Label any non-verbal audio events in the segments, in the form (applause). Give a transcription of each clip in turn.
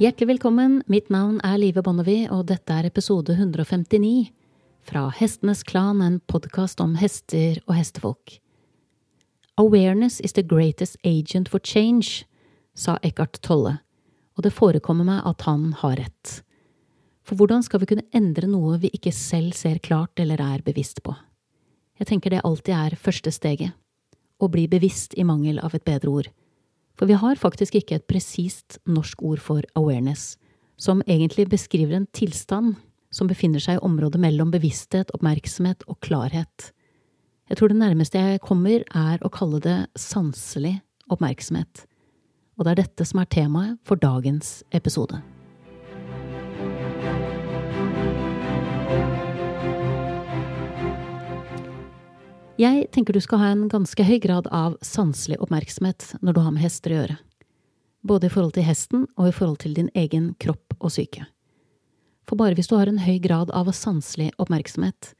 Hjertelig velkommen, mitt navn er Live Bonnevie, og dette er episode 159 fra Hestenes Klan, en podkast om hester og hestefolk. Awareness is the greatest agent for change, sa Eckhart Tolle, og det forekommer meg at han har rett. For hvordan skal vi kunne endre noe vi ikke selv ser klart eller er bevisst på? Jeg tenker det alltid er første steget, å bli bevisst i mangel av et bedre ord. For vi har faktisk ikke et presist norsk ord for awareness, som egentlig beskriver en tilstand som befinner seg i området mellom bevissthet, oppmerksomhet og klarhet. Jeg tror det nærmeste jeg kommer, er å kalle det sanselig oppmerksomhet. Og det er dette som er temaet for dagens episode. Jeg tenker du skal ha en ganske høy grad av sanselig oppmerksomhet når du har med hester å gjøre, både i forhold til hesten og i forhold til din egen kropp og syke. For bare hvis du har en høy grad av sanselig oppmerksomhet,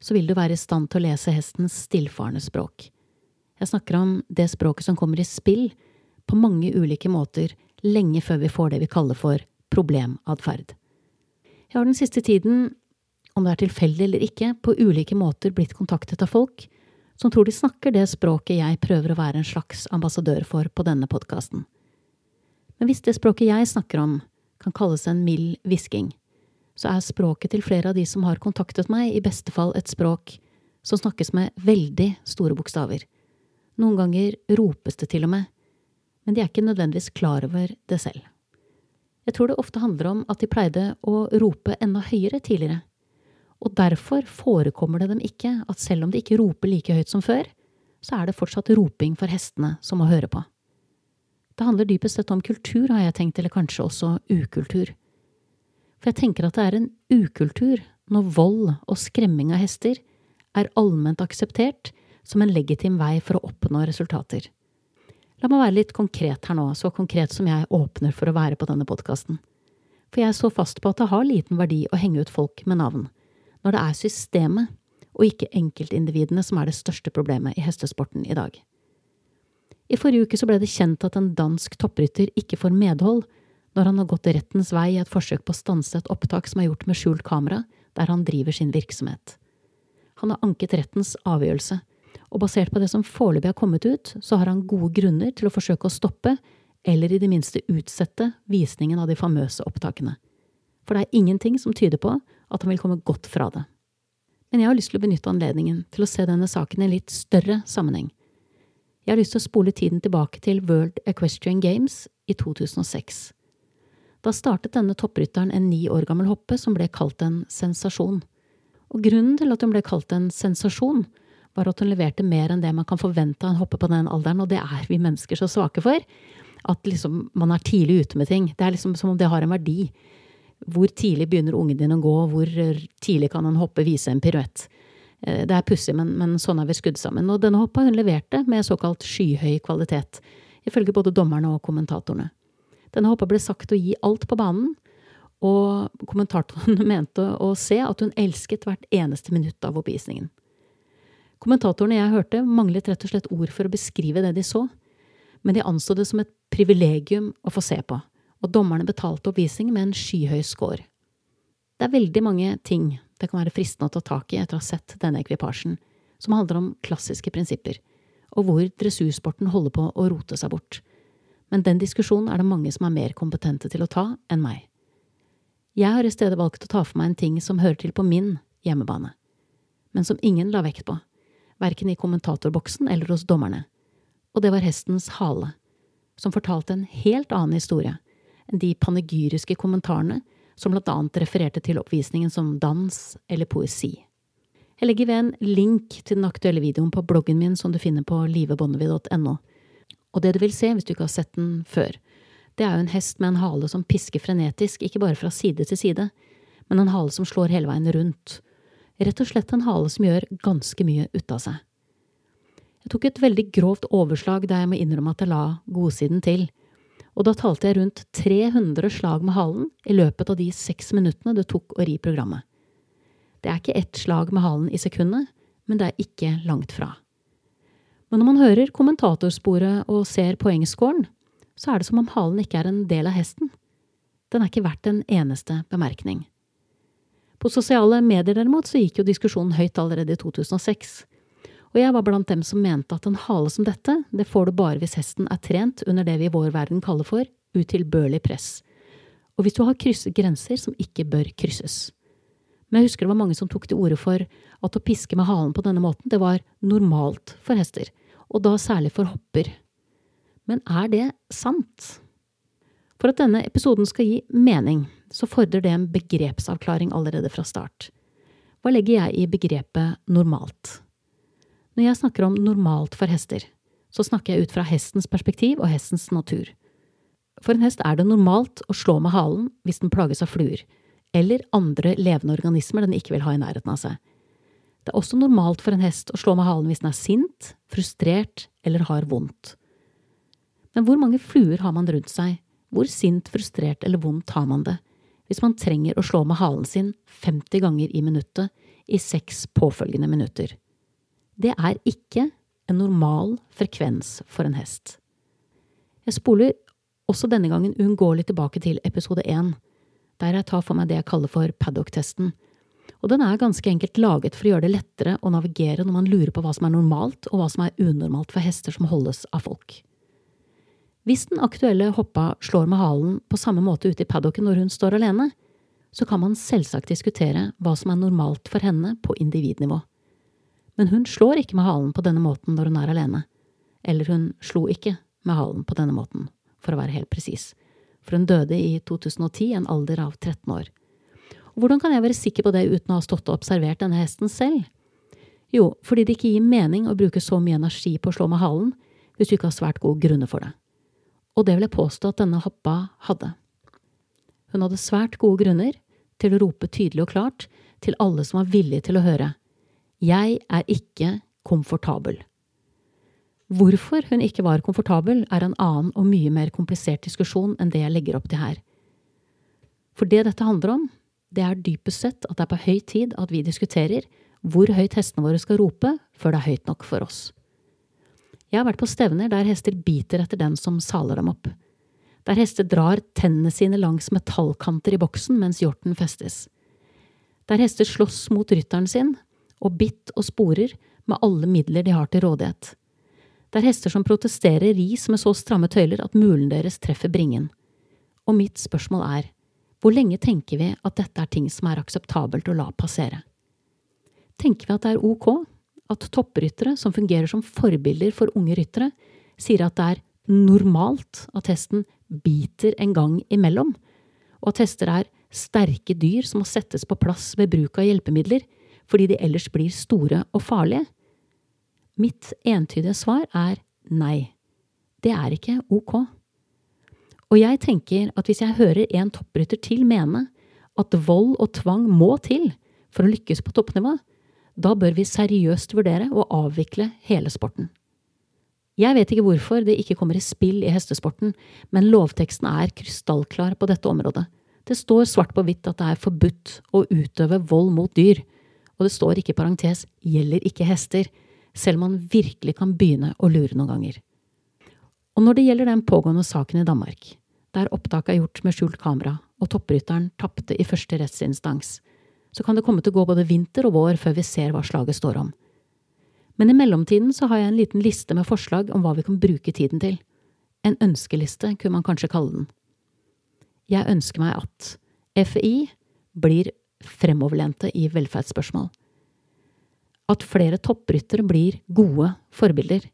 så vil du være i stand til å lese hestens stillfarende språk. Jeg snakker om det språket som kommer i spill på mange ulike måter lenge før vi får det vi kaller for problematferd. Jeg har den siste tiden, om det er tilfeldig eller ikke, på ulike måter blitt kontaktet av folk som tror de snakker det språket jeg prøver å være en slags ambassadør for på denne podkasten. Men hvis det språket jeg snakker om, kan kalles en mild hvisking, så er språket til flere av de som har kontaktet meg, i beste fall et språk som snakkes med veldig store bokstaver. Noen ganger ropes det til og med, men de er ikke nødvendigvis klar over det selv. Jeg tror det ofte handler om at de pleide å rope enda høyere tidligere, og derfor forekommer det dem ikke at selv om de ikke roper like høyt som før, så er det fortsatt roping for hestene som må høre på. Det handler dypest sett om kultur, har jeg tenkt, eller kanskje også ukultur. For jeg tenker at det er en ukultur når vold og skremming av hester er allment akseptert som en legitim vei for å oppnå resultater. La meg være litt konkret her nå, så konkret som jeg åpner for å være på denne podkasten. For jeg er så fast på at det har liten verdi å henge ut folk med navn når det er systemet og ikke enkeltindividene som er det største problemet i hestesporten i dag. I forrige uke ble det kjent at en dansk topprytter ikke får medhold når han har gått rettens vei i et forsøk på å stanse et opptak som er gjort med skjult kamera, der han driver sin virksomhet. Han har anket rettens avgjørelse, og basert på det som foreløpig har kommet ut, så har han gode grunner til å forsøke å stoppe, eller i det minste utsette, visningen av de famøse opptakene. For det er ingenting som tyder på at han vil komme godt fra det. Men jeg har lyst til å benytte anledningen til å se denne saken i en litt større sammenheng. Jeg har lyst til å spole tiden tilbake til World Equestrian Games i 2006. Da startet denne topprytteren en ni år gammel hoppe som ble kalt en sensasjon. Og grunnen til at hun ble kalt en sensasjon, var at hun leverte mer enn det man kan forvente av en hoppe på den alderen, og det er vi mennesker så svake for. At liksom man er tidlig ute med ting. Det er liksom som om det har en verdi. Hvor tidlig begynner ungen din å gå, hvor tidlig kan han hoppe, vise en piruett? Eh, det er pussig, men, men, sånn er vi skudd sammen. Og denne hoppa hun leverte med såkalt skyhøy kvalitet, ifølge både dommerne og kommentatorene. Denne hoppa ble sagt å gi alt på banen, og kommentatorene (laughs) mente å se at hun elsket hvert eneste minutt av oppvisningen. Kommentatorene jeg hørte, manglet rett og slett ord for å beskrive det de så, men de anså det som et privilegium å få se på og dommerne betalte oppvisning med en skyhøy score. Det er veldig mange ting det kan være fristende å ta tak i etter å ha sett denne ekvipasjen, som handler om klassiske prinsipper, og hvor dressursporten holder på å rote seg bort. Men den diskusjonen er det mange som er mer kompetente til å ta enn meg. Jeg har i stedet valgt å ta for meg en ting som hører til på min hjemmebane, men som ingen la vekt på, verken i kommentatorboksen eller hos dommerne, og det var hestens hale, som fortalte en helt annen historie enn de panegyriske kommentarene som blant annet refererte til oppvisningen som dans eller poesi. Jeg legger ved en link til den aktuelle videoen på bloggen min som du finner på livebonnevie.no. Og det du vil se hvis du ikke har sett den før, det er jo en hest med en hale som pisker frenetisk, ikke bare fra side til side, men en hale som slår hele veien rundt. Rett og slett en hale som gjør ganske mye ut av seg. Jeg tok et veldig grovt overslag der jeg må innrømme at jeg la godsiden til, og da talte jeg rundt 300 slag med halen i løpet av de seks minuttene det tok å ri programmet. Det er ikke ett slag med halen i sekundet, men det er ikke langt fra. Men når man hører kommentatorsporet og ser poengscoren, så er det som om halen ikke er en del av hesten. Den er ikke verdt en eneste bemerkning. På sosiale medier derimot så gikk jo diskusjonen høyt allerede i 2006, og jeg var blant dem som mente at en hale som dette, det får du bare hvis hesten er trent under det vi i vår verden kaller for utilbørlig press, og hvis du har krysset grenser som ikke bør krysses. Men jeg husker det var mange som tok til orde for at å piske med halen på denne måten, det var normalt for hester, og da særlig for hopper. Men er det sant? For at denne episoden skal gi mening, så fordrer det en begrepsavklaring allerede fra start. Hva legger jeg i begrepet normalt? Når jeg snakker om normalt for hester, så snakker jeg ut fra hestens perspektiv og hestens natur. For en hest er det normalt å slå med halen hvis den plages av fluer, eller andre levende organismer den ikke vil ha i nærheten av seg. Det er også normalt for en hest å slå med halen hvis den er sint, frustrert eller har vondt. Men hvor mange fluer har man rundt seg? Hvor sint, frustrert eller vondt har man det hvis man trenger å slå med halen sin 50 ganger i minuttet i seks påfølgende minutter? Det er ikke en normal frekvens for en hest. Jeg spoler også denne gangen uunngåelig tilbake til episode én, der jeg tar for meg det jeg kaller for paddock-testen. Og den er ganske enkelt laget for å gjøre det lettere å navigere når man lurer på hva som er normalt og hva som er unormalt for hester som holdes av folk. Hvis den aktuelle hoppa slår med halen på samme måte ute i paddocken når hun står alene, så kan man selvsagt diskutere hva som er normalt for henne på individnivå. Men hun slår ikke med halen på denne måten når hun er alene. Eller hun slo ikke med halen på denne måten, for å være helt presis for hun døde i 2010 en alder av 13 år. Og hvordan kan jeg være sikker på det uten å ha stått og observert denne hesten selv? Jo, fordi det ikke gir mening å bruke så mye energi på å slå med halen hvis du ikke har svært gode grunner for det. Og det vil jeg påstå at denne hoppa hadde. Hun hadde svært gode grunner til å rope tydelig og klart til alle som var villige til å høre. Jeg er ikke komfortabel. Hvorfor hun ikke var komfortabel, er en annen og mye mer komplisert diskusjon enn det jeg legger opp til her. For det dette handler om, det er dypest sett at det er på høy tid at vi diskuterer hvor høyt hestene våre skal rope før det er høyt nok for oss. Jeg har vært på stevner der hester biter etter den som saler dem opp. Der hester drar tennene sine langs metallkanter i boksen mens hjorten festes. Der hester slåss mot rytteren sin, og bitt og sporer med alle midler de har til rådighet. Det er hester som protesterer ris med så stramme tøyler at mulen deres treffer bringen. Og mitt spørsmål er, hvor lenge tenker vi at dette er ting som er akseptabelt å la passere? Tenker vi at det er ok at toppryttere som fungerer som forbilder for unge ryttere, sier at det er normalt at hesten biter en gang imellom, og at hester er sterke dyr som må settes på plass ved bruk av hjelpemidler fordi de ellers blir store og farlige? Mitt entydige svar er nei. Det er ikke ok. Og jeg tenker at hvis jeg hører en topprytter til mene at vold og tvang må til for å lykkes på toppnivå, da bør vi seriøst vurdere å avvikle hele sporten. Jeg vet ikke hvorfor det ikke kommer i spill i hestesporten, men lovteksten er krystallklar på dette området. Det står svart på hvitt at det er forbudt å utøve vold mot dyr, og det står ikke i parentes gjelder ikke hester, selv om man virkelig kan begynne å lure noen ganger. Og når det gjelder den pågående saken i Danmark, der opptaket er gjort med skjult kamera og topprytteren tapte i første rettsinstans, så kan det komme til å gå både vinter og vår før vi ser hva slaget står om. Men i mellomtiden så har jeg en liten liste med forslag om hva vi kan bruke tiden til. En ønskeliste, kunne man kanskje kalle den. Jeg ønsker meg at FI blir fremoverlente i velferdsspørsmål at flere toppryttere blir gode forbilder.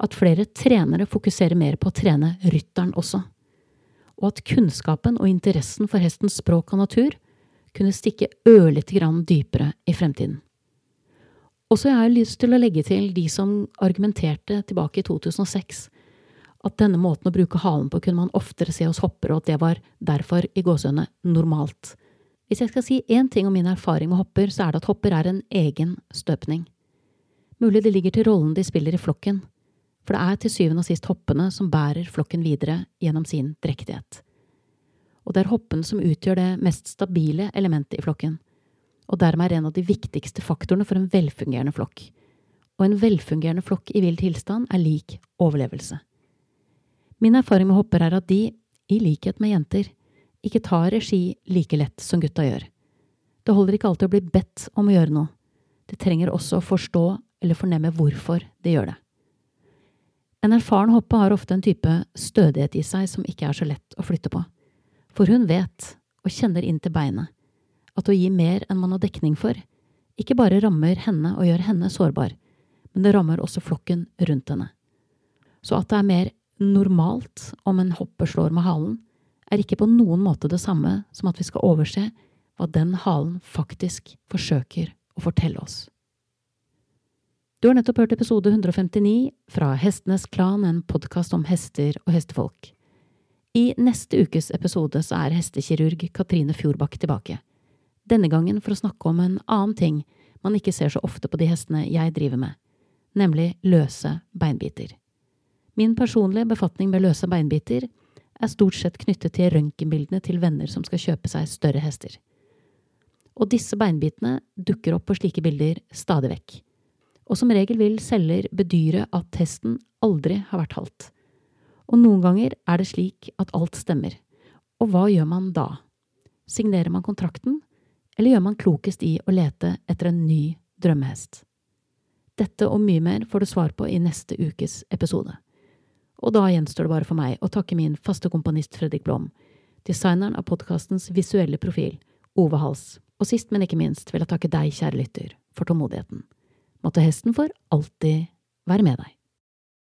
At flere trenere fokuserer mer på å trene rytteren også. Og at kunnskapen og interessen for hestens språk og natur kunne stikke ørlite grann dypere i fremtiden. Og så har jeg lyst til å legge til de som argumenterte tilbake i 2006 at denne måten å bruke halen på kunne man oftere se hos hoppere, og at det var derfor i gåsehudene normalt. Hvis jeg skal si én ting om min erfaring med hopper, så er det at hopper er en egen støpning. Mulig det ligger til rollen de spiller i flokken, for det er til syvende og sist hoppene som bærer flokken videre gjennom sin drektighet. Og det er hoppene som utgjør det mest stabile elementet i flokken, og dermed er en av de viktigste faktorene for en velfungerende flokk. Og en velfungerende flokk i vill tilstand er lik overlevelse. Min erfaring med hopper er at de, i likhet med jenter, ikke ta regi like lett som gutta gjør. Det holder ikke alltid å bli bedt om å gjøre noe. Det trenger også å forstå eller fornemme hvorfor de gjør det. En erfaren hoppe har ofte en type stødighet i seg som ikke er så lett å flytte på. For hun vet, og kjenner inn til beinet, at å gi mer enn man har dekning for, ikke bare rammer henne og gjør henne sårbar, men det rammer også flokken rundt henne. Så at det er mer normalt om en hopper slår med halen, er ikke på noen måte det samme som at vi skal overse hva den halen faktisk forsøker å fortelle oss. Du har nettopp hørt episode 159 fra Hestenes Klan, en podkast om hester og hestefolk. I neste ukes episode så er hestekirurg Katrine Fjordbakk tilbake. Denne gangen for å snakke om en annen ting man ikke ser så ofte på de hestene jeg driver med, nemlig løse beinbiter. Min personlige befatning med løse beinbiter er stort sett knyttet til røntgenbildene til venner som skal kjøpe seg større hester. Og disse beinbitene dukker opp på slike bilder stadig vekk. Og som regel vil selger bedyre at hesten aldri har vært halt. Og noen ganger er det slik at alt stemmer. Og hva gjør man da? Signerer man kontrakten, eller gjør man klokest i å lete etter en ny drømmehest? Dette og mye mer får du svar på i neste ukes episode. Og da gjenstår det bare for meg å takke min faste komponist Fredrik Blom, designeren av podkastens visuelle profil, Ove Hals, og sist, men ikke minst vil jeg takke deg, kjære lytter, for tålmodigheten. Måtte hesten for alltid være med deg.